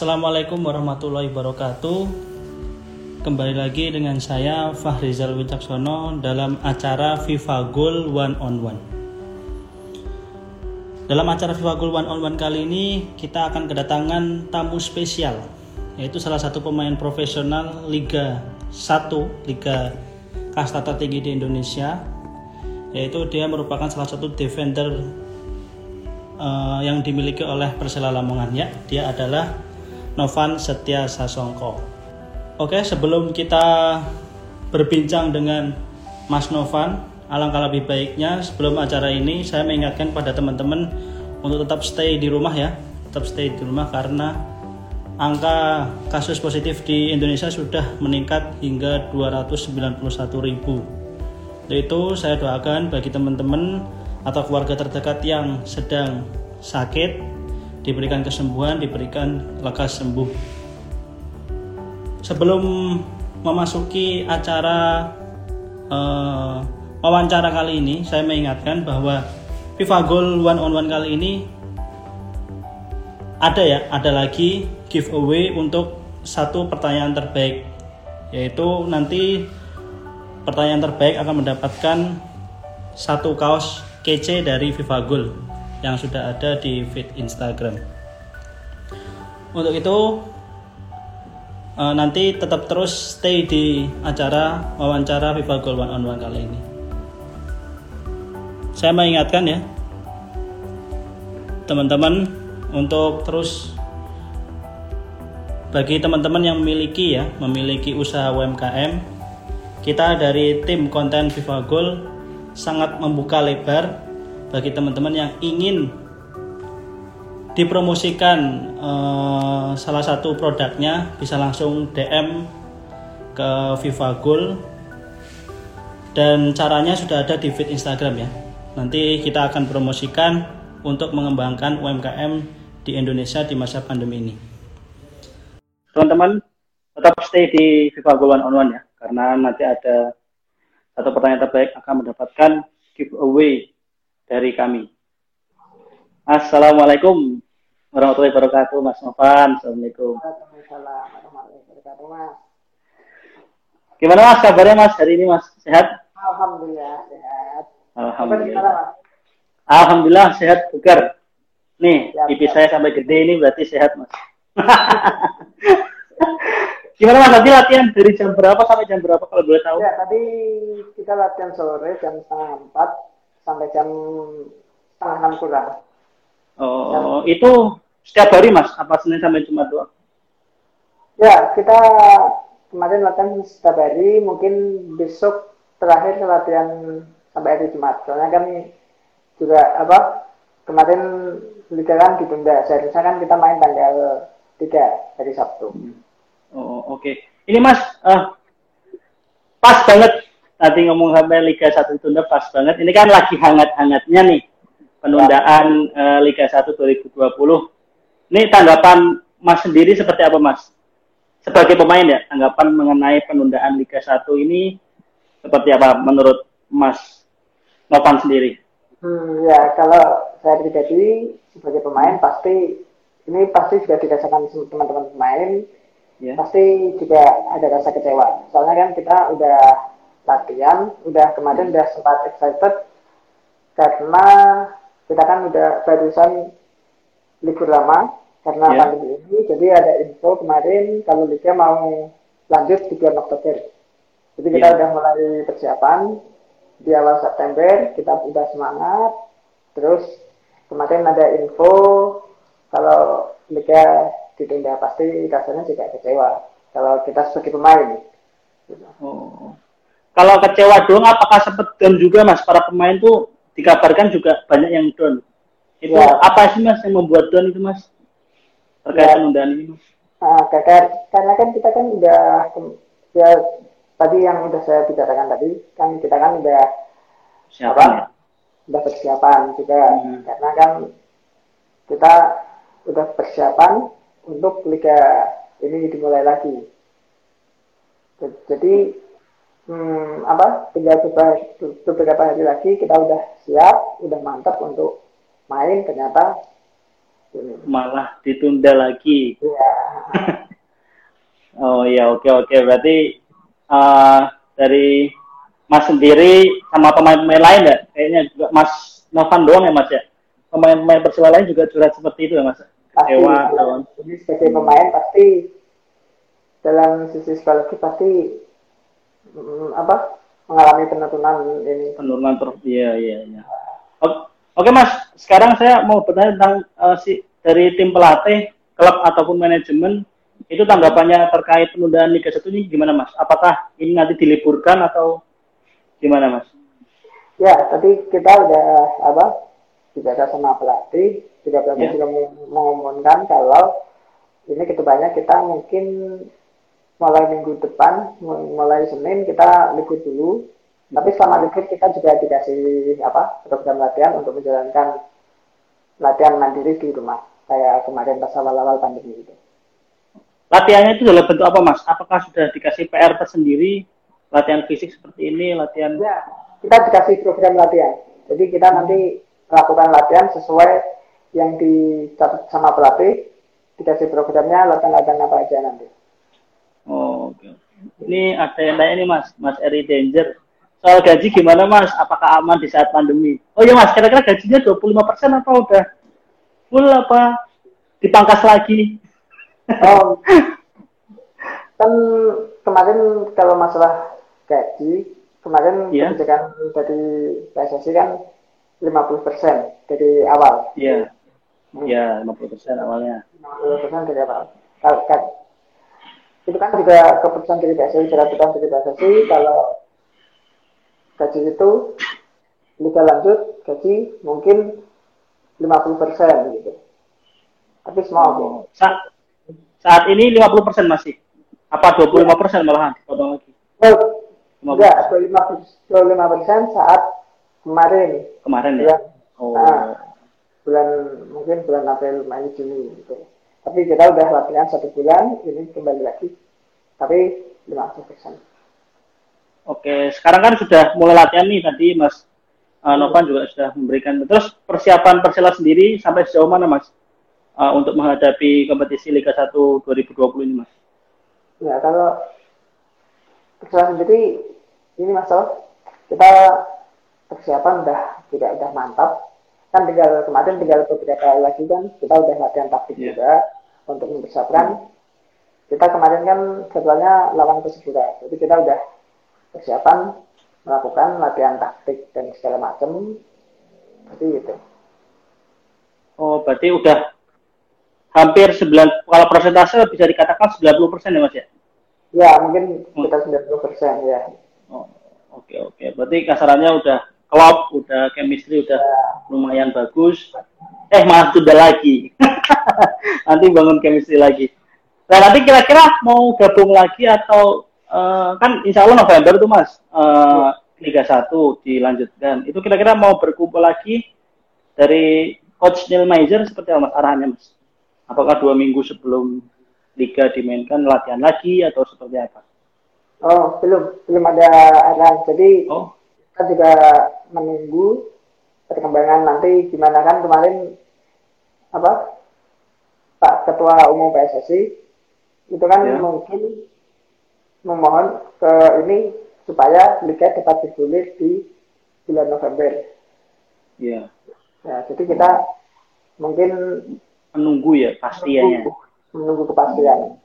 Assalamualaikum warahmatullahi wabarakatuh. Kembali lagi dengan saya Fahrizal Wicaksono dalam acara FIFA Goal One on One. Dalam acara FIFA Goal One on One kali ini kita akan kedatangan tamu spesial yaitu salah satu pemain profesional Liga 1, Liga kasta tertinggi di Indonesia yaitu dia merupakan salah satu defender uh, yang dimiliki oleh Persela Lamongan ya. Dia adalah Novan Setia Sasongko. Oke, sebelum kita berbincang dengan Mas Novan, alangkah lebih baiknya sebelum acara ini saya mengingatkan pada teman-teman untuk tetap stay di rumah ya, tetap stay di rumah karena angka kasus positif di Indonesia sudah meningkat hingga 291 ribu. Itu saya doakan bagi teman-teman atau keluarga terdekat yang sedang sakit diberikan kesembuhan, diberikan lekas sembuh. Sebelum memasuki acara uh, wawancara kali ini, saya mengingatkan bahwa FIFA Goal One on One kali ini ada ya, ada lagi giveaway untuk satu pertanyaan terbaik yaitu nanti pertanyaan terbaik akan mendapatkan satu kaos kece dari FIFA Goal yang sudah ada di feed Instagram. Untuk itu nanti tetap terus stay di acara wawancara FIFA Goal One on One kali ini. Saya mengingatkan ya teman-teman untuk terus bagi teman-teman yang memiliki ya, memiliki usaha UMKM, kita dari tim konten FIFA Goal sangat membuka lebar bagi teman-teman yang ingin dipromosikan uh, salah satu produknya bisa langsung DM ke Viva Goal dan caranya sudah ada di feed Instagram ya. Nanti kita akan promosikan untuk mengembangkan UMKM di Indonesia di masa pandemi ini teman-teman tetap stay di FIFA Goal One on One ya karena nanti ada satu pertanyaan terbaik akan mendapatkan giveaway dari kami. Assalamualaikum warahmatullahi wabarakatuh Mas Novan. Assalamualaikum. Gimana Mas kabarnya Mas hari ini Mas? Sehat? Alhamdulillah sehat. Alhamdulillah. Alhamdulillah sehat bugar. Nih, pipi saya sampai gede ini berarti sehat Mas. Gimana mas tadi latihan dari jam berapa sampai jam berapa kalau boleh tahu? Ya tadi kita latihan sore jam setengah empat sampai jam setengah enam kurang. Oh ya. itu setiap hari mas? Apa senin sampai jumat doang? Ya kita kemarin latihan setiap hari, mungkin besok terakhir latihan sampai hari Jumat. Soalnya kan juga apa kemarin liga kan ditunda. Seharusnya kan kita main tanggal tiga hari Sabtu. Hmm. Oh oke. Okay. Ini Mas, uh, pas banget tadi ngomong sampai Liga 1 tunda pas banget. Ini kan lagi hangat-hangatnya nih penundaan uh, Liga 1 2020. Ini tanggapan Mas sendiri seperti apa Mas? Sebagai pemain ya, tanggapan mengenai penundaan Liga 1 ini seperti apa menurut Mas Novan sendiri? Hmm, ya kalau saya pribadi sebagai pemain pasti ini pasti sudah dirasakan teman-teman pemain yeah. pasti juga ada rasa kecewa soalnya kan kita udah latihan udah kemarin udah sempat excited karena kita kan udah barusan libur lama karena yeah. pandemi ini jadi ada info kemarin kalau liga mau lanjut di bulan Oktober jadi kita yeah. udah mulai persiapan di awal September kita udah semangat terus kemarin ada info kalau liga ditunda pasti rasanya juga kecewa kalau kita sebagai pemain. Oh. Kalau kecewa doang, apakah sempat down juga mas? Para pemain tuh dikabarkan juga banyak yang down. Itu ya. apa sih mas yang membuat down itu mas? Terkait ya. penundaan ini mas? Nah, karena kan kita kan udah ya tadi yang udah saya bicarakan tadi kan kita kan udah siapa ya? udah persiapan juga hmm. karena kan kita udah persiapan untuk liga ini dimulai lagi. Jadi hmm, apa? Tinggal beberapa, beberapa hari lagi kita udah siap, udah mantap untuk main. Ternyata Malah ditunda lagi. Ya. oh iya oke oke. Berarti uh, dari Mas sendiri sama pemain-pemain lain ya? Kayaknya juga Mas Novan doang ya Mas ya? Pemain-pemain Persela lain juga curhat seperti itu ya Mas? Pasti Ewa, jadi sebagai pemain pasti dalam sisi psikologi pasti apa mengalami penurunan ini penurunan terus iya iya iya oke, oke Mas sekarang saya mau bertanya tentang uh, si dari tim pelatih klub ataupun manajemen itu tanggapannya terkait penundaan Liga 1 ini gimana Mas? Apakah ini nanti diliburkan atau gimana Mas? Ya, tadi kita udah apa? Bicara sama pelatih, juga pelatih ya. juga mengumumkan kalau ini ke depannya kita mungkin mulai minggu depan, mulai Senin kita libur dulu. Tapi selama libur kita juga dikasih apa program latihan untuk menjalankan latihan mandiri di rumah. Kayak kemarin pas awal-awal pandemi itu. Latihannya itu dalam bentuk apa, Mas? Apakah sudah dikasih PR tersendiri, latihan fisik seperti ini, latihan? Ya, kita dikasih program latihan. Jadi kita nanti melakukan latihan sesuai yang dicatat sama pelatih, dikasih programnya latihan-latihan apa aja nanti. Oh, oke. Okay. Ini ada yang tanya nih, Mas, Mas Eri Danger. Soal gaji gimana, Mas? Apakah aman di saat pandemi? Oh iya, Mas, kira-kira gajinya 25% apa udah full apa dipangkas lagi? Oh, kan kemarin kalau masalah gaji, kemarin yeah. kebijakan dari PSSI kan 50 persen dari awal. Iya. Yeah. Iya, hmm. yeah, 50 persen awalnya. 50 persen dari awal. Kalau itu kan juga keputusan dari PSSI, peraturan dari PSSI kalau gaji itu liga lanjut gaji mungkin 50 persen gitu. Tapi semua oh. Sa saat ini 50% masih. Apa 25% malahan? Potong lagi. Oh, enggak, 25 25% saat kemarin. Kemarin ya? Oh. Nah, bulan mungkin bulan April, Mei, Juni gitu. Tapi kita udah latihan satu bulan, ini kembali lagi. Tapi 50%. Oke, sekarang kan sudah mulai latihan nih tadi Mas uh, Novan juga sudah memberikan. Terus persiapan Persela sendiri sampai sejauh mana Mas? uh, untuk menghadapi kompetisi Liga 1 2020 ini, Mas? Ya, kalau Persela sendiri ini Mas kita persiapan udah tidak udah mantap. Kan tinggal kemarin tinggal beberapa lagi kan kita udah latihan taktik yeah. juga untuk mempersiapkan. Kita kemarin kan jadwalnya lawan Persipura, jadi kita udah persiapan melakukan latihan taktik dan segala macam. Jadi itu. Oh, berarti udah hampir 9 kalau persentase bisa dikatakan 90 persen ya mas ya? Ya mungkin kita 90 persen ya. Oh, oke okay, oke. Okay. Berarti kasarannya udah klop, udah chemistry udah ya. lumayan bagus. Eh malah sudah lagi. nanti bangun chemistry lagi. Nah nanti kira-kira mau gabung lagi atau uh, kan insya Allah November tuh mas uh, Liga 1 dilanjutkan. Itu kira-kira mau berkumpul lagi dari Coach Neil Meiser seperti apa mas arahannya mas? apakah dua minggu sebelum liga dimainkan latihan lagi atau seperti apa? Oh belum belum ada arahan jadi oh. Kita juga menunggu perkembangan nanti gimana kan kemarin apa Pak Ketua Umum PSSI itu kan ya. mungkin memohon ke ini supaya liga dapat ditulis di bulan November. Iya. Ya, jadi kita mungkin menunggu ya pastiannya. Menunggu, kepastian.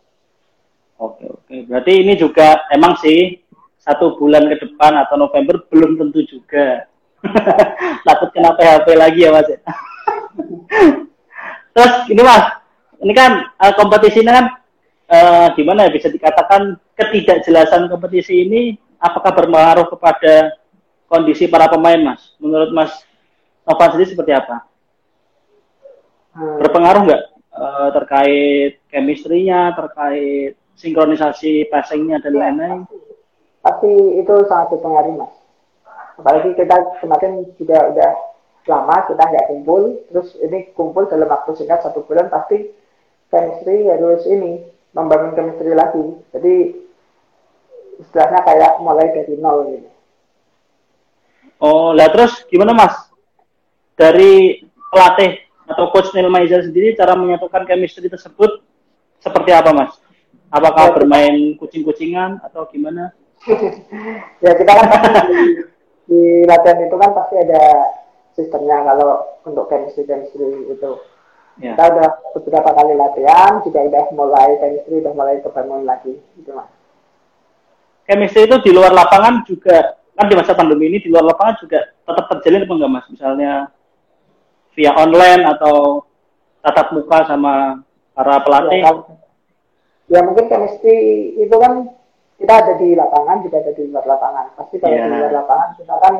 Oke oke. Berarti ini juga emang sih satu bulan ke depan atau November belum tentu juga. Takut kena PHP lagi ya mas. Terus ini mas, ini kan uh, kompetisi ini kan uh, gimana ya bisa dikatakan ketidakjelasan kompetisi ini apakah berpengaruh kepada kondisi para pemain mas? Menurut mas Novan sendiri seperti apa? hmm. berpengaruh nggak uh, terkait chemistry-nya, terkait sinkronisasi passing-nya dan ya, lain-lain? Pasti itu sangat berpengaruh mas. Apalagi kita kemarin juga udah lama kita nggak kumpul, terus ini kumpul dalam waktu singkat satu bulan pasti chemistry harus ini membangun chemistry lagi. Jadi istilahnya kayak mulai dari nol gitu. Oh, lah terus gimana mas? Dari pelatih atau coach Neil Maizer sendiri cara menyatukan chemistry tersebut seperti apa mas? Apakah ya, bermain kucing-kucingan atau gimana? ya kita kan di, di latihan itu kan pasti ada sistemnya kalau untuk chemistry chemistry itu. Ya. Kita udah beberapa kali latihan, juga udah mulai chemistry, udah mulai kebangun lagi, gitu mas. Chemistry itu di luar lapangan juga kan di masa pandemi ini di luar lapangan juga tetap terjalin apa enggak mas? Misalnya via online atau tatap muka sama para pelatih? Ya, ya mungkin chemistry itu kan kita ada di lapangan juga ada di luar lapangan. Pasti kalau yeah. di luar lapangan kita kan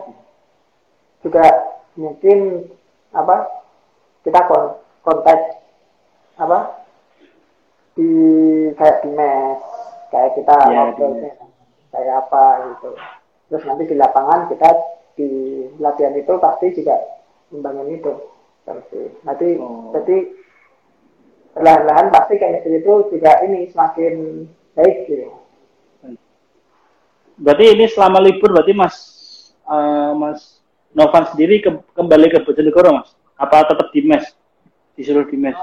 juga mungkin apa kita kontak apa di kayak di mes kayak kita yeah, kayak apa gitu. Terus nanti di lapangan kita di latihan itu pasti juga membangun itu nanti oh. jadi perlahan-lahan pasti kayak itu juga ini semakin baik gitu berarti ini selama libur berarti mas uh, mas Novan sendiri ke, kembali ke Bojonegoro mas? Apa tetap di mes? Disuruh di mes?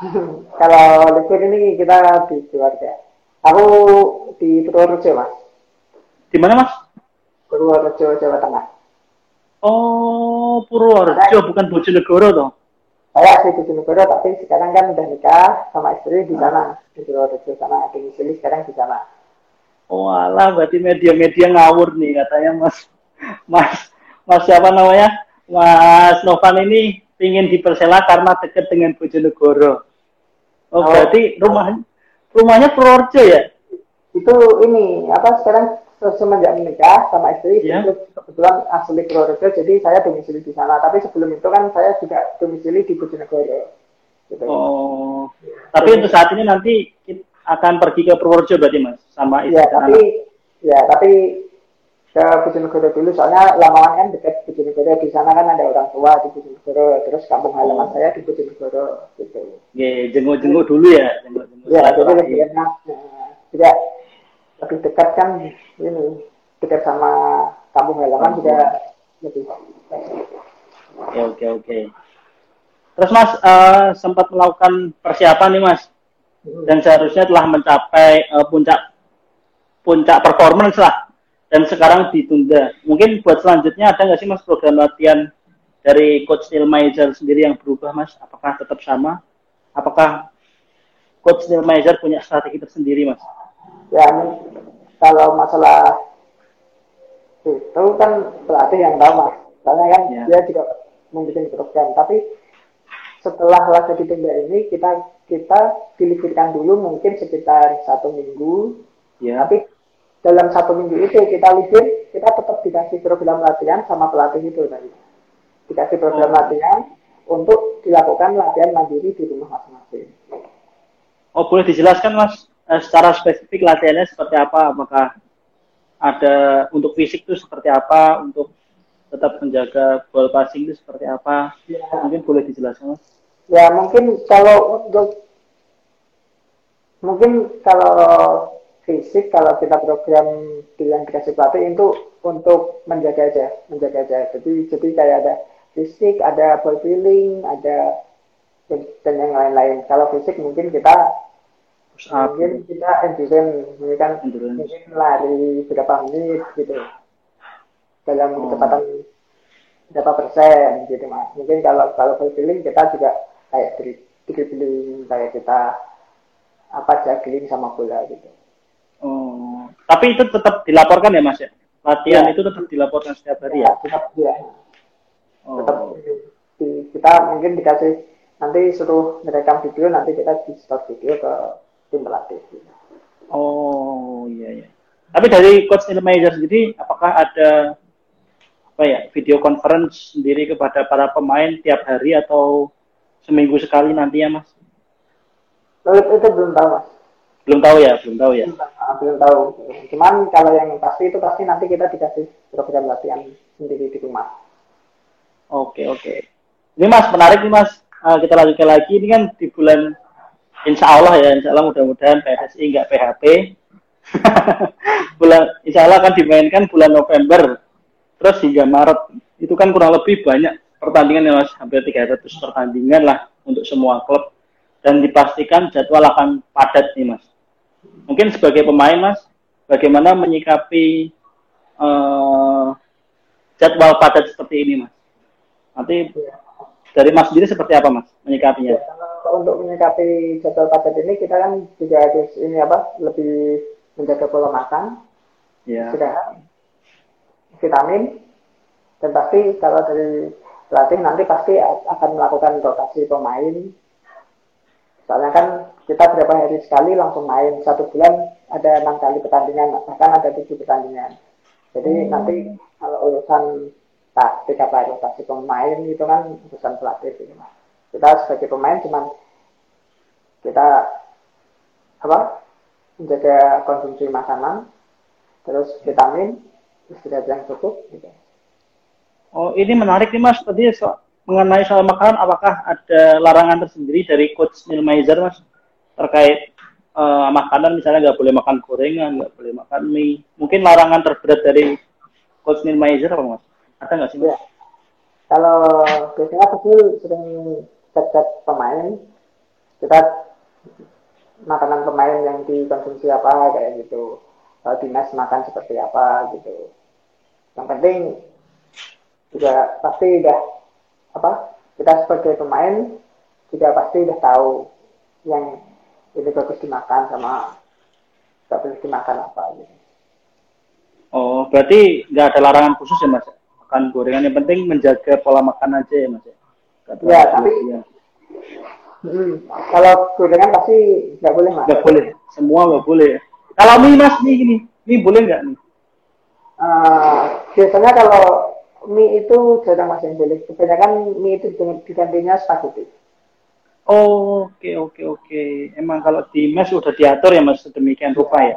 Kalau libur ini kita di keluarga. Aku di Purworejo mas. Di mana mas? Purworejo Jawa Tengah. Oh, Purworejo bukan Bojonegoro toh? Saya asli Bojonegoro tapi sekarang kan udah nikah sama istri di sana. Di Purworejo sana domisili sekarang di sana. Oh alah berarti media-media ngawur nih katanya Mas Mas Mas siapa namanya Mas Novan ini ingin dipersela karena dekat dengan Bojonegoro. Oh, oh berarti rumah rumahnya Purworejo ya? Itu ini apa sekarang semenjak menikah sama istri yeah. itu kebetulan asli Purworejo jadi saya domisili di sana tapi sebelum itu kan saya juga domisili di Bojonegoro gitu. oh ya. tapi untuk saat ini nanti akan pergi ke Purworejo berarti mas? Sama istri ya tapi anak. ya tapi ke Bojonegoro dulu. Soalnya lamaran kan dekat Bojonegoro di sana kan ada orang tua di Bojonegoro terus kampung halaman oh. saya di Bojonegoro gitu. Ya jenguk-jenguk dulu ya jenguk-jenguk ya jadi lebih enak. Ya, lebih dekat kan ini dekat sama kampung halaman juga lebih oke oke oke. Terus mas uh, sempat melakukan persiapan nih mas. Dan seharusnya telah mencapai uh, puncak puncak performance lah. Dan sekarang ditunda. Mungkin buat selanjutnya ada nggak sih mas program latihan dari coach Neil Maizer sendiri yang berubah mas? Apakah tetap sama? Apakah coach Neil Maizer punya strategi tersendiri mas? Ya kalau masalah itu kan pelatih yang tahu mas. Karena kan ya. dia juga membuat program. Tapi setelah laga ditunda ini kita kita diliburkan dulu mungkin sekitar satu minggu ya. tapi dalam satu minggu itu kita libur kita tetap dikasih program latihan sama pelatih itu tadi dikasih program oh. latihan untuk dilakukan latihan mandiri di rumah masing-masing oh boleh dijelaskan mas Eh, secara spesifik latihannya seperti apa? Apakah ada untuk fisik itu seperti apa? Untuk tetap menjaga ball passing itu seperti apa? Ya. Mungkin boleh dijelaskan, Mas. Ya, mungkin kalau untuk mungkin kalau fisik kalau kita program yang dikasih pelatih itu untuk menjaga aja, menjaga aja. Jadi jadi kayak ada fisik, ada ball feeling, ada dan yang lain-lain. Kalau fisik mungkin kita mungkin kita endurance mungkin kan mungkin lari berapa menit gitu dalam oh. kecepatan berapa persen gitu mas mungkin kalau kalau feeling kita juga kayak dribbling kayak kita apa juggling sama bola gitu oh tapi itu tetap dilaporkan ya mas ya latihan ya. itu tetap dilaporkan setiap hari ya, ya? tetap ya oh. tetap di, kita mungkin dikasih nanti suruh merekam video nanti kita di start video ke tim pelatih. Oh iya iya. Tapi dari coach Manager sendiri, apakah ada apa ya video conference sendiri kepada para pemain tiap hari atau seminggu sekali nanti ya mas? Oh, itu, itu belum tahu mas. Belum tahu ya, belum tahu ya. Belum, belum tahu. Cuman kalau yang pasti itu pasti nanti kita dikasih program latihan sendiri di rumah. Oke oke. Ini mas menarik nih mas. Uh, kita lanjutkan lagi. Ini kan di bulan insya Allah ya insya Allah mudah-mudahan PSSI nggak PHP bulan insya Allah akan dimainkan bulan November terus hingga Maret itu kan kurang lebih banyak pertandingan ya mas, hampir 300 pertandingan lah untuk semua klub dan dipastikan jadwal akan padat nih mas. Mungkin sebagai pemain mas, bagaimana menyikapi uh, jadwal padat seperti ini mas? Nanti dari mas sendiri seperti apa mas menyikapinya? Ya, untuk menyikapi jadwal padat ini kita kan juga harus ini apa lebih menjaga pola makan, ya. sudah vitamin, dan pasti kalau dari pelatih nanti pasti akan melakukan rotasi pemain. Soalnya kan kita berapa hari sekali langsung main satu bulan ada enam kali pertandingan bahkan ada tujuh pertandingan. Jadi hmm. nanti kalau urusan taktik apa rotasi pemain itu kan urusan pelatih gitu. Kita sebagai pemain cuman kita apa menjaga konsumsi makanan terus vitamin istirahat yang cukup gitu. Oh, ini menarik nih Mas. Tadi so, mengenai soal makanan, apakah ada larangan tersendiri dari Coach Neil Maizer Mas terkait uh, makanan misalnya nggak boleh makan gorengan, nggak boleh makan mie. Mungkin larangan terberat dari Coach Neil Maizer apa Mas? Ada nggak sih Mas? Ya. Kalau biasanya aku sering cek-cek pemain, kita makanan pemain yang dikonsumsi apa kayak gitu. Kalau dinas makan seperti apa gitu. Yang penting juga pasti udah apa kita sebagai pemain juga pasti udah tahu yang ini bagus dimakan sama gak boleh dimakan apa gitu. Oh, berarti nggak ada larangan khusus ya mas? Makan gorengan yang penting menjaga pola makan aja ya mas? Ya, tapi ya. Hmm, kalau gorengan pasti nggak boleh mas. Nggak boleh, semua nggak boleh. Kalau mie mas mie gini, mie boleh nggak nih? Uh, biasanya kalau mie itu jarang masih boleh. Kebanyakan mie itu digantinya spaghetti. Oh, oke okay, oke okay, oke. Okay. Emang kalau di mes sudah diatur ya mas sedemikian rupa ya.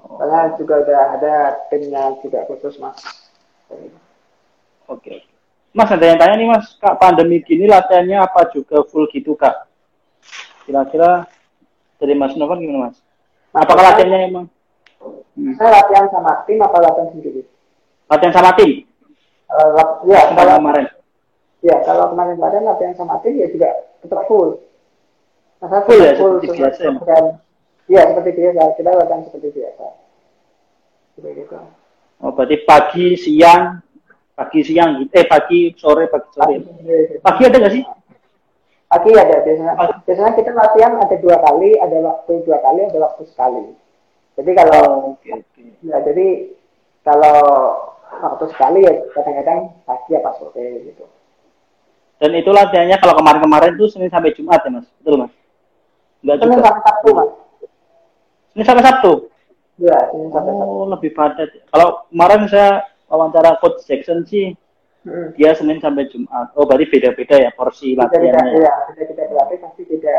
Oh. Karena juga udah ada timnya juga khusus mas. Oke. Okay. Mas ada yang tanya nih mas, kak pandemi gini latihannya apa juga full gitu kak? Kira-kira dari mas Novan gimana mas? Apakah latihannya emang? Hmm. Saya latihan sama tim apa latihan sendiri? Latihan sama tim? Uh, ya, kalau kemarin. Ya, kalau kemarin-kemarin latihan sama tim ya juga tetap full. Masa full ya, full seperti biasa. Ya? Dan, ya, seperti biasa. Kita latihan seperti biasa. Seperti gitu. Oh, berarti pagi, siang, pagi, siang, eh pagi, sore, pagi, sore. Pagi, pagi ada nggak sih? Pagi ada biasanya. Pagi. Biasanya kita latihan ada dua kali, ada waktu dua kali, ada waktu sekali. Jadi kalau, okay, ya jadi kalau waktu sekali ya kadang-kadang pagi apa sore gitu. Dan itu latihannya kalau kemarin-kemarin itu Senin sampai Jumat ya mas, betul mas? Enggak Senin sampai Sabtu mas. Senin sampai Sabtu? Iya, Senin sampai oh, Sabtu. Oh, lebih padat. Kalau kemarin saya wawancara Coach Jackson sih, hmm. dia Senin sampai Jumat. Oh, berarti beda-beda ya porsi beda -beda, latihannya. Iya, beda-beda pelatih pasti beda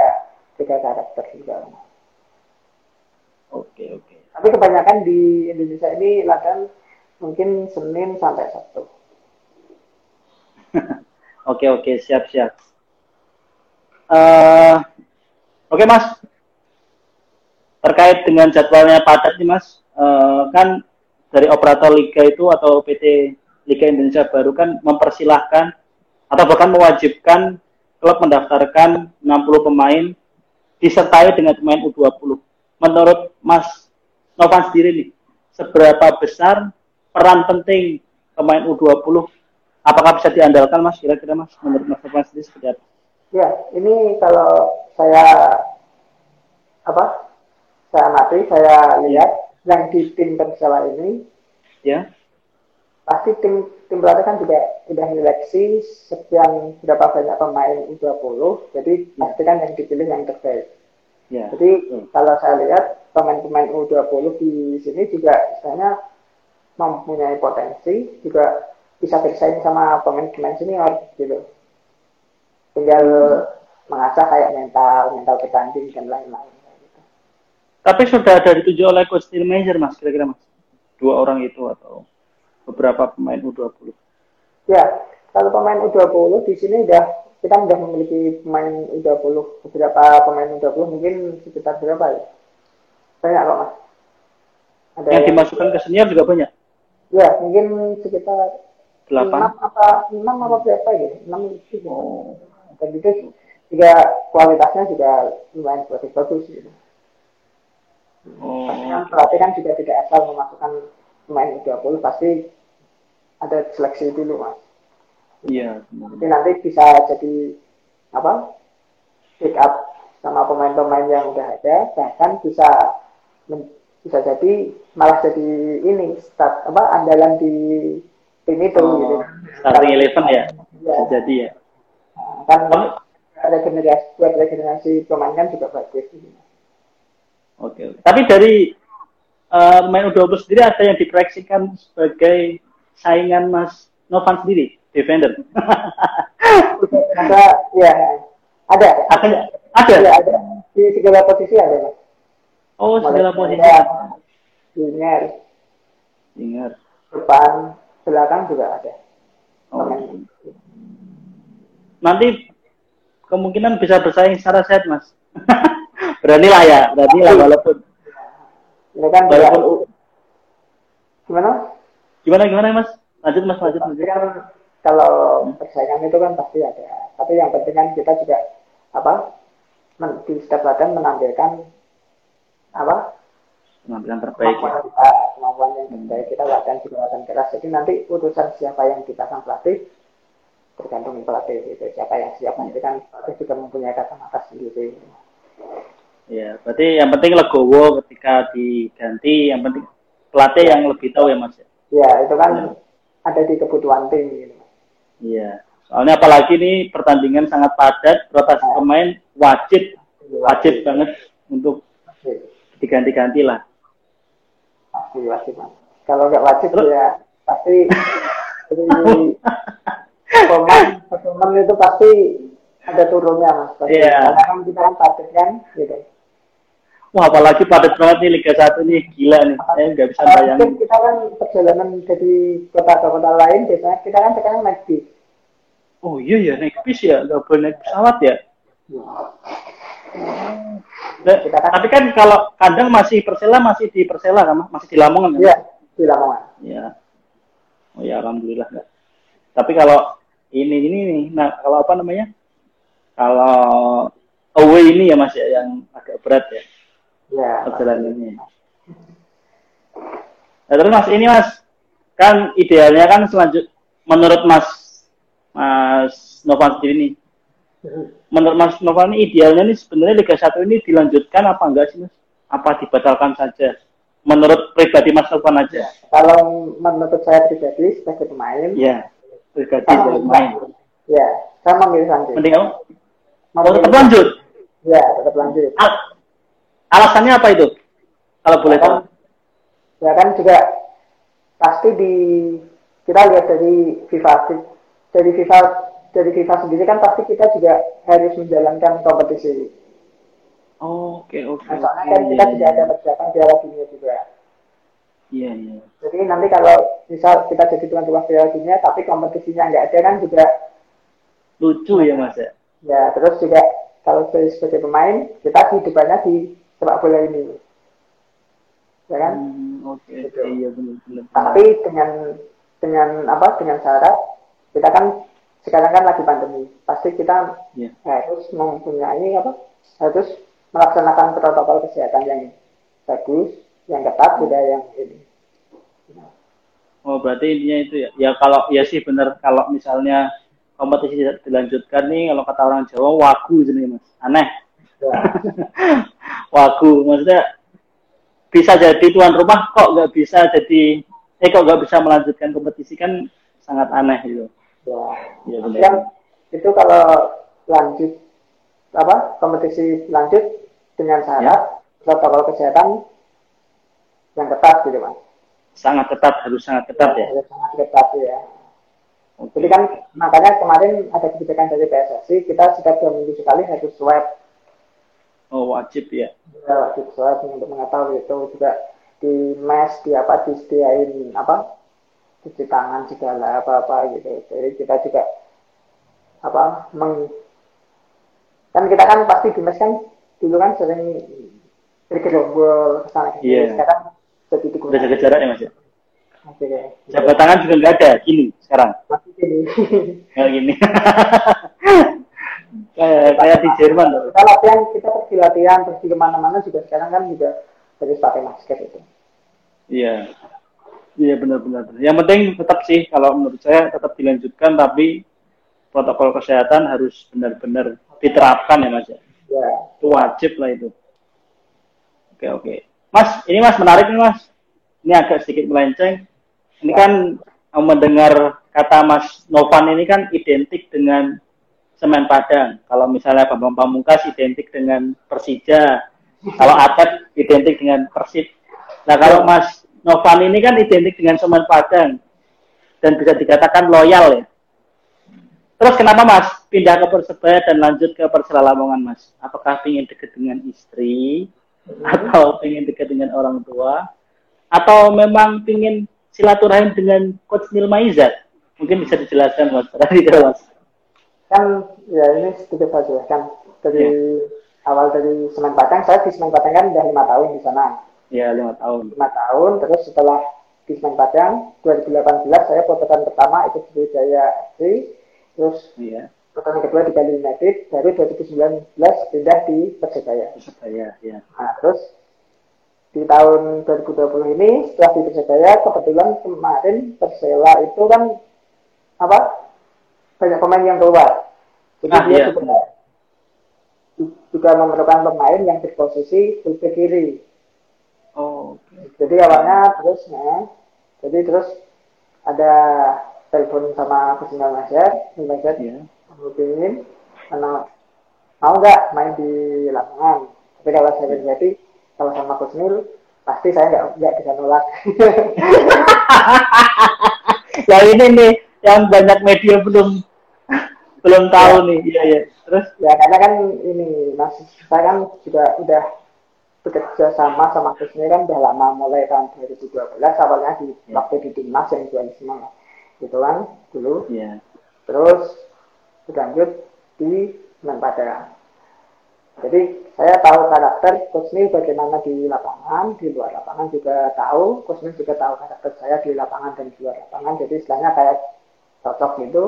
beda karakter juga. Oke, oke. Tapi kebanyakan di Indonesia ini latihan mungkin Senin sampai Sabtu. oke oke siap siap. Uh, oke okay, mas, terkait dengan jadwalnya padat nih mas, uh, kan dari operator liga itu atau PT Liga Indonesia baru kan mempersilahkan atau bahkan mewajibkan klub mendaftarkan 60 pemain disertai dengan pemain U20. Menurut Mas Novan sendiri nih, seberapa besar peran penting pemain U20 apakah bisa diandalkan mas kira-kira mas menurut mas Irfan sendiri seperti apa? Ya ini kalau saya apa saya amati saya lihat yang di tim Persela ini ya pasti tim tim pelatih kan juga sudah seleksi sekian berapa banyak pemain U20 jadi ya. pasti kan yang dipilih yang terbaik ya. jadi hmm. kalau saya lihat pemain-pemain U20 di sini juga istilahnya mempunyai potensi juga bisa bersaing sama pemain-pemain senior gitu tinggal mengasah kayak mental mental bertanding dan lain-lain gitu. tapi sudah ada dituju oleh coach manager mas kira-kira mas dua orang itu atau beberapa pemain U20 ya kalau pemain U20 di sini udah kita sudah memiliki pemain U20 beberapa pemain U20 mungkin sekitar berapa ya banyak kok mas ada yang, yang dimasukkan ke senior juga banyak Ya, mungkin sekitar delapan apa enam apa berapa gitu enam itu oh. dan itu juga kualitasnya juga lumayan bagus-bagus gitu. Oh. Kan pelatih kan juga tidak asal memasukkan pemain U20 pasti ada seleksi dulu mas. Iya. Jadi nanti bisa jadi apa pick up sama pemain-pemain yang udah ada bahkan bisa bisa jadi malah jadi ini start apa andalan di tim itu oh, gitu. Starting eleven ya. ya. jadi ya. Nah, kan oh. regenerasi buat regenerasi pemain kan juga bagus. Gitu. Oke. Okay. Tapi dari uh, main U20 sendiri ada yang diproyeksikan sebagai saingan Mas Novan sendiri, defender. ada, ya, ada. Ada. Ada. Ya, ada. Di segala posisi ada, Mas. Oh, segala posisi. Winger. Winger. Depan, belakang juga ada. Oh. Nanti kemungkinan bisa bersaing secara set, Mas. berani lah ya, berani lah walaupun. Ya kan, walaupun gimana? Gimana gimana Mas? Lanjut Mas, lanjut. lanjut. Kan kalau persaingan itu kan pasti ada. Tapi yang penting kan kita juga apa? Men, di setiap latihan menampilkan apa penampilan terbaik kemampuan, ya. kita, kemampuan yang terbaik kita latihan juga latihan keras jadi nanti utusan siapa yang kita akan pelatih tergantung pelatih itu siapa yang siap nanti kan pelatih juga mempunyai kata-kata sendiri ya berarti yang penting legowo ketika diganti yang penting pelatih yang lebih tahu ya mas ya itu kan ya. ada di kebutuhan tim gitu iya soalnya apalagi ini pertandingan sangat padat rotasi pemain wajib wajib banget untuk diganti-ganti lah. Pasti wajib. Kalau nggak wajib Terus? ya pasti pemain pemain itu pasti ada turunnya mas. Iya. Karena kan kita kan padat kan gitu. Wah apalagi padat banget nih Liga 1 nih gila nih. Saya nggak bisa bayangin. Kita kan perjalanan dari kota ke kota lain biasanya kita kan sekarang naik bis. Oh iya ya naik bis ya nggak boleh naik pesawat ya. ya. Nah, tapi kan kalau kandang masih Persela masih di Persela kan, masih di Lamongan kan? Iya, di Lamongan. Iya. Oh ya alhamdulillah enggak. Tapi kalau ini ini nih, nah kalau apa namanya? Kalau away ini ya Mas ya yang agak berat ya. Iya. Perjalanannya. Nah, terus Mas ini Mas kan idealnya kan selanjut menurut Mas Mas Novan sendiri nih menurut Mas Noval ini idealnya nih sebenarnya Liga 1 ini dilanjutkan apa enggak sih Mas? Apa dibatalkan saja? Menurut pribadi Mas Noval aja. Kalau menurut saya pribadi sebagai pemain, ya, pribadi sebagai pemain. Ya, saya memilih lanjut. Mending kamu? Mau tetap lanjut? Ya, tetap lanjut. Al alasannya apa itu? Kalau boleh tahu. Ya kan juga pasti di kita lihat dari FIFA dari FIFA dari FIFA sendiri kan pasti kita juga harus menjalankan kompetisi. Oke, oke. Nah, soalnya kan kita tidak ada persiapan Piala Dunia juga. Iya, iya. Jadi nanti kalau misal kita jadi tuan rumah Piala Dunia tapi kompetisinya nggak ada kan juga lucu ya Mas ya. Ya, terus juga kalau sebagai pemain kita hidupannya di sepak bola ini. Ya kan? Hmm, oke. Okay. Gitu. Iya benar benar. Tapi dengan dengan apa? Dengan syarat kita kan sekarang kan lagi pandemi pasti kita yeah. harus mempunyai apa harus melaksanakan protokol kesehatan yang bagus yang ketat tidak yang ini oh berarti intinya itu ya ya kalau ya sih benar kalau misalnya kompetisi dilanjutkan nih kalau kata orang Jawa wagu jadi mas aneh. Wagu. Maksudnya bisa jadi tuan rumah kok nggak bisa jadi eh kok nggak bisa melanjutkan kompetisi kan sangat aneh gitu. Ya, ya yang itu kalau lanjut apa kompetisi lanjut dengan syarat ya. protokol kesehatan yang ketat gitu mas. Sangat ketat harus sangat ketat ya, ya. sangat ketat ya. Jadi kan makanya kemarin ada kebijakan dari PSSI kita setiap dua minggu sekali harus swab oh wajib ya ya wajib swab untuk mengetahui itu juga di mes di apa disediain apa cuci tangan segala apa-apa gitu. Jadi kita juga apa meng kan kita kan pasti di mes kan dulu kan sering bergerombol ke sana gitu. Yeah. Sekarang jadi digunakan. Udah jaga jarak ya Mas ya? Okay. Jabat tangan juga nggak ada gini sekarang. Masih gini. Nggak gini. kayak kayak di Jerman loh. Kita latihan, kita pergi latihan, pergi ke mana-mana juga sekarang kan juga harus pakai masker itu. Iya. Iya benar-benar. Yang penting tetap sih kalau menurut saya tetap dilanjutkan tapi protokol kesehatan harus benar-benar diterapkan ya Mas ya. Ya. Itu wajib lah itu. Oke oke. Mas, ini Mas menarik nih Mas. Ini agak sedikit melenceng. Ini kan mendengar kata Mas Novan ini kan identik dengan semen Padang. Kalau misalnya Bambang Pamungkas identik dengan Persija. Kalau Atlet identik dengan Persib. Nah kalau Mas Novan ini kan identik dengan semen Padang dan bisa dikatakan loyal ya. Terus kenapa Mas pindah ke Persebaya dan lanjut ke Persela Lamongan Mas? Apakah ingin dekat dengan istri atau ingin dekat dengan orang tua atau memang ingin silaturahim dengan Coach Nil Maizat? Mungkin bisa dijelaskan Mas. Tadi Mas. Kan ya ini sedikit saja kan dari ya. awal dari Semen Padang saya di Semen Padang kan udah lima tahun di sana. Iya lima tahun. Lima tahun terus setelah di Semen Padang 2018 saya potongan pertama ikut Jaya FC terus ya. pertandingan kedua di Bali United baru 2019 pindah di Persebaya Persebaya ya nah, terus di tahun 2020 ini setelah di Persebaya kebetulan kemarin Persela itu kan apa banyak pemain yang keluar jadi ah, dia iya. juga, juga memerlukan pemain yang di kiri oh okay. jadi awalnya terus ya jadi terus ada telepon sama Indra Masyar, Masyar ya. Aku ingin karena mau nggak main di lapangan. Tapi kalau saya berarti kalau sama Coach Nil pasti saya nggak nggak bisa nolak. nah ini nih yang banyak media belum belum tahu ya. nih. Iya ya. Terus ya karena kan ini Mas saya kan juga udah bekerja sama sama Nil kan udah lama mulai tahun 2012 awalnya di ya. waktu di timnas yang semua gitu kan dulu yeah. terus berlanjut di Semen Padang jadi saya tahu karakter Kusmi bagaimana di lapangan, di luar lapangan juga tahu. Kusmi juga tahu karakter saya di lapangan dan di luar lapangan. Jadi istilahnya kayak cocok gitu.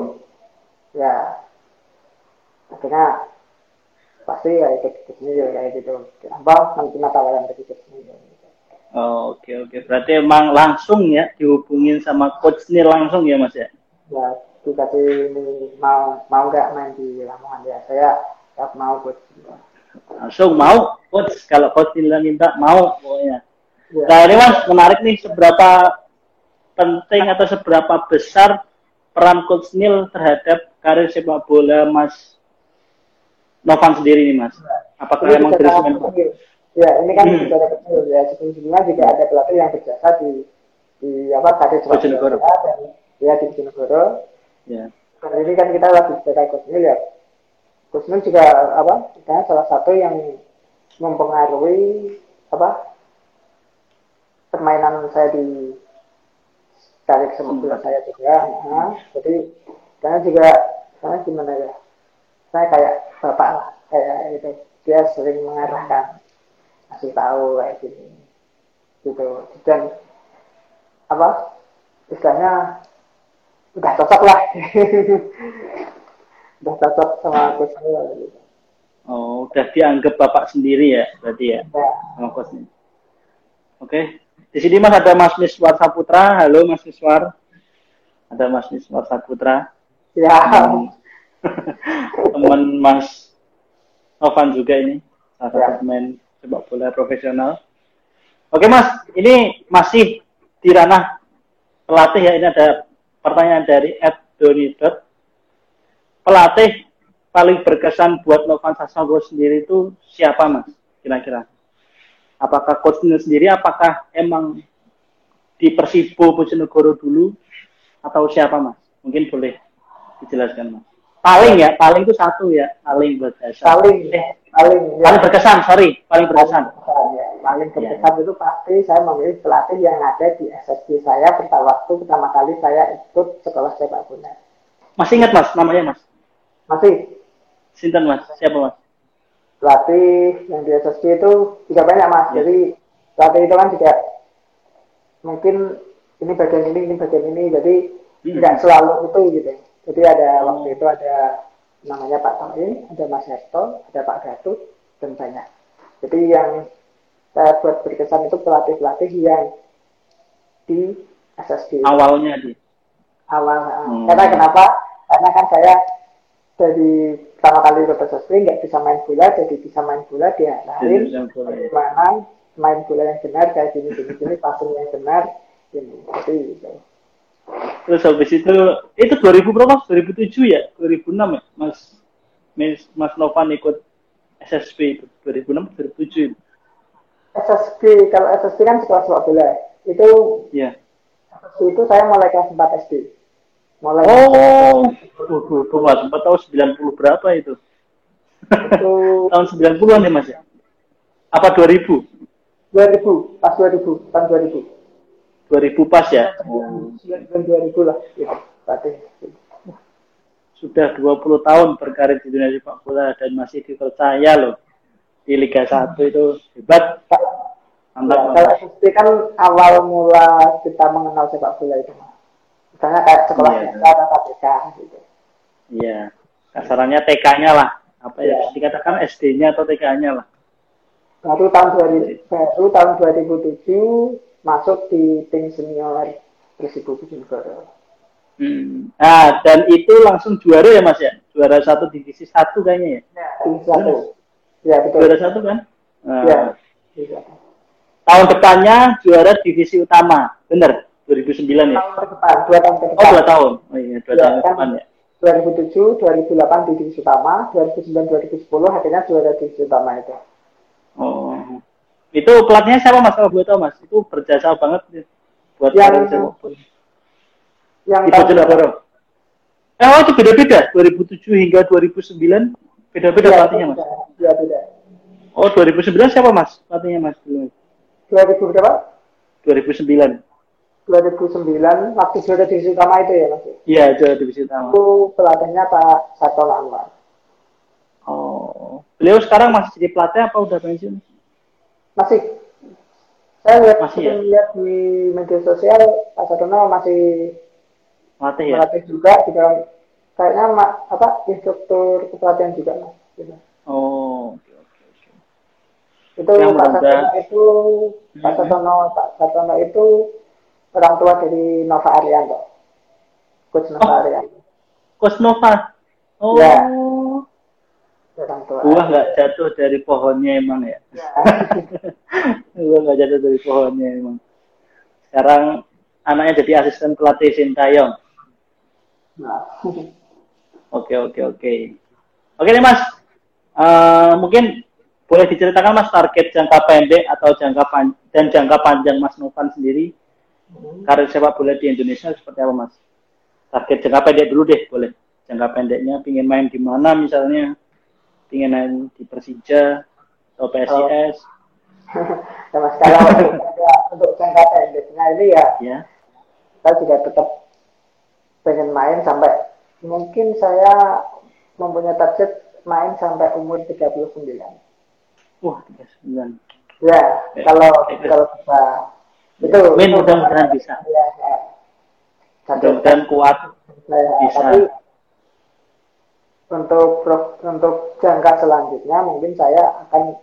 Ya, akhirnya pasti ya ikut Kusmi ya kayak gitu. Kenapa menerima tawaran dari Kusmi? Ya. Oh, oke oke. Berarti emang langsung ya dihubungin sama coach ini langsung ya Mas ya? Ya, dikasih ini mau mau nggak main di Lamongan ya. Saya nggak mau coach. Langsung mau coach kalau coach bilang minta mau pokoknya. Ya. Nah ini Mas menarik nih seberapa penting atau seberapa besar peran coach Nil terhadap karir sepak bola Mas Novan sendiri nih Mas? Apakah emang dari Ya, ini kan hmm. ada kecil ya. Sebelum-sebelumnya juga ada pelatih yang berjasa di di apa tadi Bojonegoro. Dan ya di Bojonegoro. Ya. Dan ini kan kita lagi bicara Kusmil ya. Kusmil juga apa? Kita salah satu yang mempengaruhi apa? Permainan saya di tarik sepak bola hmm. saya juga. Nah, jadi karena juga saya gimana ya? Saya kayak bapak lah, kayak itu. Dia sering mengarahkan kasih tahu kayak gini. Gitu. Dan apa istilahnya udah cocok lah. Udah cocok sama coach gitu. oh udah dianggap bapak sendiri ya berarti ya, ya. sama coachnya oke. Di sini mas ada mas Miswar Saputra. Halo mas Miswar. Ada mas Miswar Saputra. Ya teman mas Novan juga ini salah satu ya. pemain sepak bola profesional. Oke Mas, ini masih di ranah pelatih ya. Ini ada pertanyaan dari Ed Donidot. Pelatih paling berkesan buat Novan Sasongko sendiri itu siapa Mas? Kira-kira? Apakah coach sendiri? Apakah emang di Persibo Bojonegoro dulu? Atau siapa Mas? Mungkin boleh dijelaskan Mas. Paling ya, paling itu satu ya, paling berkesan. Paling, eh, paling, ya. paling berkesan, sorry, paling berkesan. Ya. Paling iya. berkesan ya. itu pasti saya memilih pelatih yang ada di SSB saya pada waktu pertama kali saya ikut sekolah sepak bola. Masih ingat mas, namanya mas? Masih. Sinten mas, siapa mas? Pelatih yang di SSB itu juga banyak mas, ya. jadi pelatih itu kan juga mungkin ini bagian ini ini bagian ini jadi tidak hmm. selalu itu gitu jadi ada hmm. waktu itu ada namanya Pak Toin ada Mas Herto ada Pak Gatut dan banyak jadi yang saya buat berkesan itu pelatih-pelatih yang di SSD awalnya di awal hmm. karena kenapa karena kan saya dari pertama kali ke SSD nggak bisa main bola jadi bisa main bola dia lain bagaimana main bola yang benar kayak gini gini gini passing yang benar ini jadi gitu. Terus habis itu itu 2000 berapa? 2007 ya? 2006 ya? Mas mas, mas Novan ikut SSB itu 2006 2007 SSB kalau SSB kan sekolah sepak bola itu ya SSB itu saya mulai kelas 4 SD mulai oh tuh mas sempat tahu 90 berapa itu, itu tahun 90-an ya mas ya? Apa 2000 2000, pas 2000, tahun 2000. 2000 pas ya? Oh. 2000 lah, ya. Sudah 20 tahun berkarir di dunia sepak bola dan masih dipercaya loh di Liga 1 itu hebat. Mantap. Ya, kalau SD kan awal mula kita mengenal sepak bola itu. Misalnya kayak sekolah iya, biasa atau TK gitu. Iya, kasarannya TK-nya lah. Apa ya, ya dikatakan SD-nya atau TK-nya lah baru tahun 2000 baru tahun 2007 masuk di tim senior Persibo Bojonegoro. Hmm. Nah, dan itu langsung juara ya Mas ya? Juara satu divisi satu kayaknya ya? Ya, divisi satu. Ya, betul. Juara satu kan? Nah. Ya. Tahun depannya juara divisi utama, benar? 2009 ya? Tahun depan, dua tahun ke depan. Oh, dua tahun. Oh iya, dua ya, tahun kan depan ya. 2007, 2008 di divisi utama, 2009, 2010 akhirnya juara divisi utama itu. Oh. Itu pelatihnya siapa Mas kalau boleh tahu Mas? Itu berjasa banget buat yang yang di Bojonegoro. Eh, oh itu beda-beda. 2007 hingga 2009 beda-beda ya, pelatihnya Mas. Iya, beda. Oh, 2009 siapa Mas? Pelatihnya Mas dulu. 2000 berapa? 2009. 2009 waktu juara divisi utama itu ya Mas? Iya, juara divisi utama. Itu pelatihnya Pak Sato Anwar. Oh. Beliau sekarang masih jadi pelatih apa udah pensiun? Masih. Saya lihat masih ya? lihat di media sosial Pak Sadono masih melatih ya? Melatih juga di dalam kayaknya apa instruktur kepelatihan juga mas. Gitu. Oh, oke oke oke. Itu Yang Pak Sadono itu Pak hmm. Sadono Pak Sadono itu orang tua dari Nova Arianto. Coach Nova oh. Arianto. Coach Nova. Oh. Ya Buah nggak jatuh dari pohonnya emang ya. ya. Buah nggak jatuh dari pohonnya emang. Sekarang anaknya jadi asisten pelatih Sintayong. Nah. Oke oke oke. Oke nih mas, uh, mungkin boleh diceritakan mas target jangka pendek atau jangka pan dan jangka panjang mas Novan sendiri hmm. karir sepak bola di Indonesia seperti apa mas? Target jangka pendek dulu deh boleh. Jangka pendeknya pingin main di mana misalnya? Pinginan di Persija atau PSIS? Oh. mas kalau untuk jangka pendeknya ini ya, ya, kita juga tetap pengen main sampai mungkin saya mempunyai target main sampai umur 39. Wah, 39. Ya, ya kalau ya, kalau bisa itu main mudah-mudahan bisa. Ya, ya. Mudah-mudahan kuat. Ya, bisa. Tapi untuk untuk jangka selanjutnya mungkin saya akan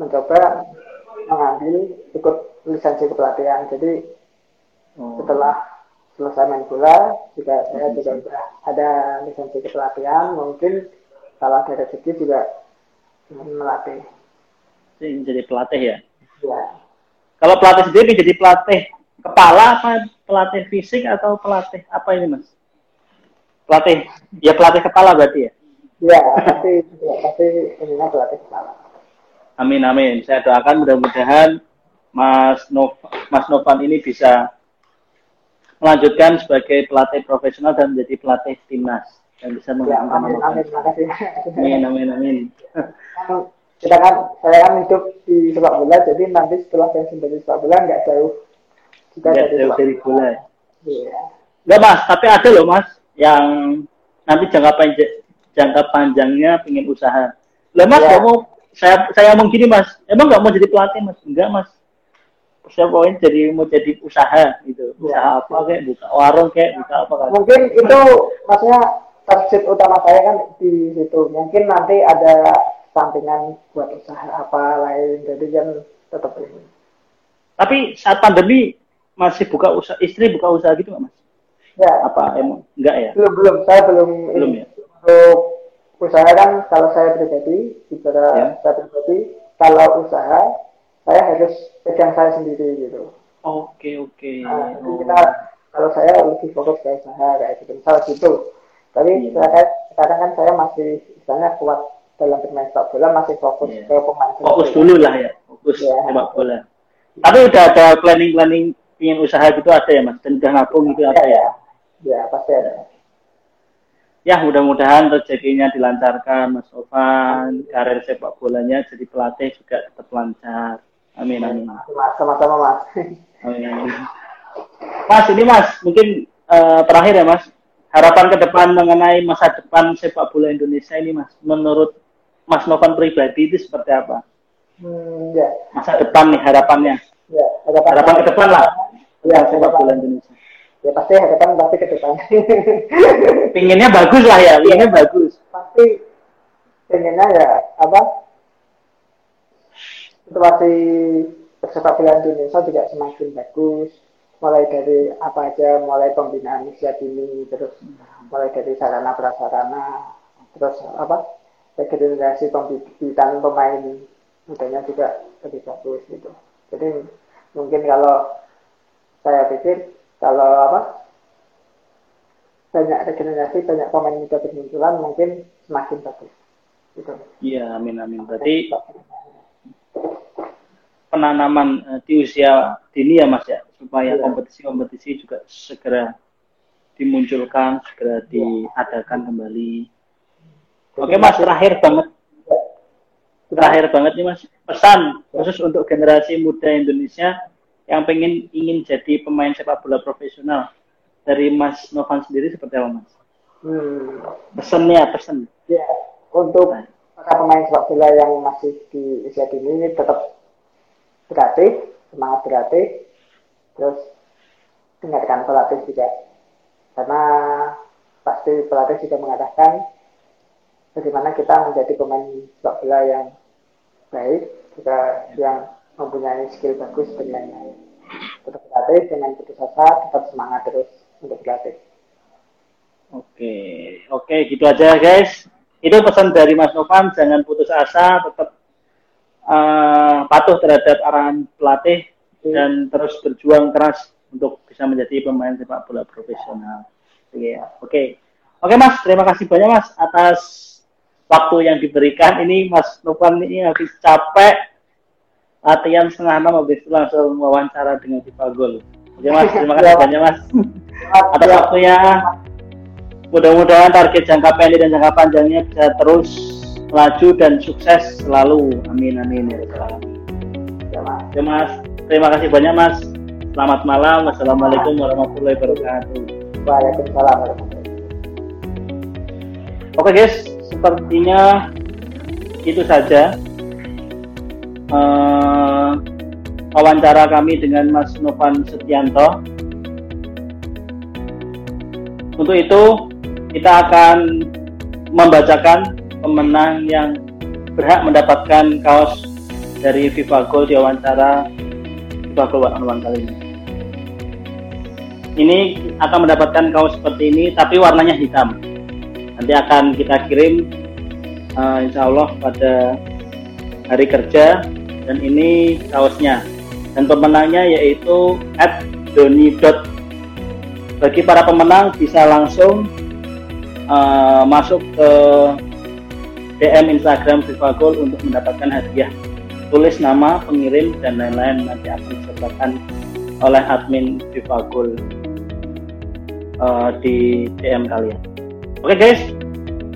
mencoba mengambil ikut lisensi kepelatihan. Jadi hmm. setelah selesai main bola juga saya juga sudah ada lisensi kepelatihan. Mungkin kalau ada rezeki juga melatih. Jadi pelatih ya? Ya. Kalau pelatih sendiri jadi pelatih kepala apa pelatih fisik atau pelatih apa ini mas? Pelatih. Ya pelatih kepala berarti ya? Ya pasti ya, pasti ininya pelatih kepala. Amin amin. Saya doakan mudah-mudahan Mas Nov Mas Novan ini bisa melanjutkan sebagai pelatih profesional dan menjadi pelatih timnas dan bisa ya, amin, amin, makasih. amin amin amin. Kita kan saya kan hidup di sepak bola jadi nanti setelah pensiun dari sepak bola nggak jauh. Kita dari, jauh dari bola ya. Iya. Enggak mas, tapi ada loh mas yang nanti jangka panjang jangka panjangnya pengen usaha. Lah Mas ya. mau saya saya ngomong gini Mas, emang nggak mau jadi pelatih Mas? Enggak Mas. siapa poin jadi mau jadi usaha gitu ya. usaha apa kayak buka warung kayak buka apa kan mungkin itu maksudnya target utama saya kan di situ mungkin nanti ada sampingan buat usaha apa lain jadi kan tetap ini tapi saat pandemi masih buka usaha istri buka usaha gitu nggak mas ya. Apa emang enggak ya? Belum belum. Saya belum belum ya? Untuk usaha kan kalau saya pribadi bicara ya. saya pribadi kalau usaha saya harus pegang saya sendiri gitu. Oke okay, oke. Okay. nah, jadi kita kalau saya lebih fokus ke usaha kayak gitu. Misal gitu. Tapi yeah. saya, sekarang kan saya masih misalnya kuat dalam bermain sepak bola masih fokus yeah. ke pemain fokus dulu lah ya fokus yeah. sepak bola. Tapi udah ada planning planning ingin usaha gitu ada ya mas? Dan udah nabung gitu ada ya ya pasti ada ya mudah-mudahan rezekinya dilancarkan Mas Ovan karir sepak bolanya jadi pelatih juga tetap lancar amin amin sama-sama mas amin mas ini mas mungkin uh, terakhir ya mas harapan ke depan mengenai masa depan sepak bola Indonesia ini mas menurut Mas Novan pribadi itu seperti apa? Hmm, ya. Masa depan nih harapannya. Ya, harapan, harapan ke depan lah. Ya, sepak bola Indonesia. Ya pasti harapan pasti ke depan. pinginnya bagus lah ya, pinginnya ya, bagus. Pasti pinginnya ya apa? Situasi persepak bola Indonesia juga semakin bagus mulai dari apa aja mulai pembinaan usia dini terus mulai dari sarana prasarana terus apa regenerasi pembibitan pemain mudanya juga lebih bagus gitu. Jadi mungkin kalau saya pikir kalau apa banyak regenerasi banyak pemain muda bermunculan mungkin semakin bagus. Gitu. Iya, amin amin. Berarti penanaman uh, di usia dini ya Mas ya supaya kompetisi-kompetisi iya. juga segera dimunculkan, segera diadakan kembali Oke Mas, terakhir banget. Terakhir banget nih Mas, pesan khusus untuk generasi muda Indonesia yang pengen ingin jadi pemain sepak bola profesional dari Mas Novan sendiri seperti apa Mas? Hmm. Pesannya, pesan. Ya, untuk nah. para pemain sepak bola yang masih di usia dini ini tetap berlatih, semangat berlatih, terus dengarkan pelatih juga. Karena pasti pelatih juga mengatakan bagaimana kita menjadi pemain sepak bola yang baik, juga yang mempunyai skill bagus dan lain-lain. Tetap berlatih dengan putus asa, tetap semangat terus untuk berlatih. Oke, oke gitu aja guys. Itu pesan dari Mas Novan, jangan putus asa, tetap uh, patuh terhadap arahan pelatih oke. dan terus berjuang keras untuk bisa menjadi pemain sepak bola profesional. Oke, oke. Oke Mas, terima kasih banyak Mas atas waktu yang diberikan ini Mas Novan ini habis capek latihan setengah enam habis itu langsung wawancara dengan Viva Gol. Oke Mas, terima kasih ya. banyak Mas atas waktunya. Mudah-mudahan target jangka pendek dan jangka panjangnya bisa terus melaju dan sukses selalu. Amin amin ya Ya Mas, terima kasih banyak Mas. Selamat malam. Wassalamualaikum warahmatullahi wabarakatuh. Waalaikumsalam warahmatullahi wabarakatuh. Oke guys, sepertinya itu saja uh, wawancara kami dengan Mas Novan Setianto. Untuk itu kita akan membacakan pemenang yang berhak mendapatkan kaos dari FIFA Gold di wawancara FIFA Gold One kali ini. Ini akan mendapatkan kaos seperti ini, tapi warnanya hitam nanti akan kita kirim uh, insya Allah pada hari kerja dan ini kaosnya dan pemenangnya yaitu at Doni. bagi para pemenang bisa langsung uh, masuk ke DM Instagram Viva Gold untuk mendapatkan hadiah tulis nama pengirim dan lain-lain nanti akan disertakan oleh admin Viva Gold uh, di DM kalian. Oke okay guys,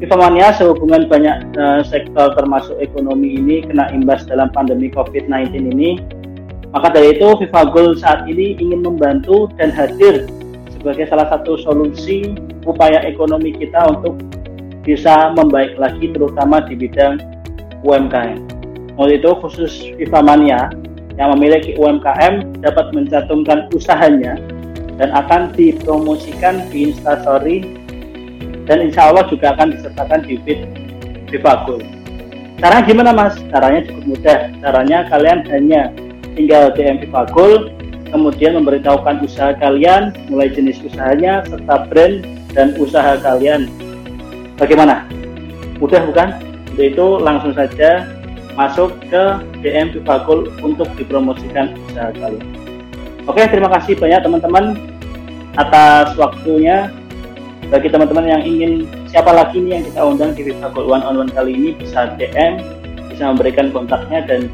Mania sehubungan banyak uh, sektor termasuk ekonomi ini kena imbas dalam pandemi COVID-19 ini. Maka dari itu FIFA Gold saat ini ingin membantu dan hadir sebagai salah satu solusi upaya ekonomi kita untuk bisa membaik lagi terutama di bidang UMKM. Untuk itu khusus FIFA Mania yang memiliki UMKM dapat mencantumkan usahanya dan akan dipromosikan di Instastory dan insya Allah juga akan disertakan di feed Vivagul. Caranya gimana mas? Caranya cukup mudah. Caranya kalian hanya tinggal DM Vivagul, kemudian memberitahukan usaha kalian, mulai jenis usahanya, serta brand dan usaha kalian. Bagaimana? Mudah bukan? Untuk itu langsung saja masuk ke DM Vivagul untuk dipromosikan usaha kalian. Oke, terima kasih banyak teman-teman atas waktunya. Bagi teman-teman yang ingin siapa lagi nih yang kita undang di Vivagul One on One kali ini bisa DM, bisa memberikan kontaknya dan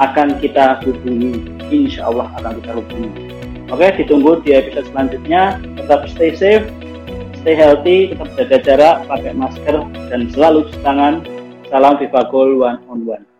akan kita hubungi. Insya Allah akan kita hubungi. Oke, ditunggu di episode selanjutnya. Tetap stay safe, stay healthy, tetap jaga jarak, pakai masker, dan selalu cuci tangan. Salam Vivagul One on One.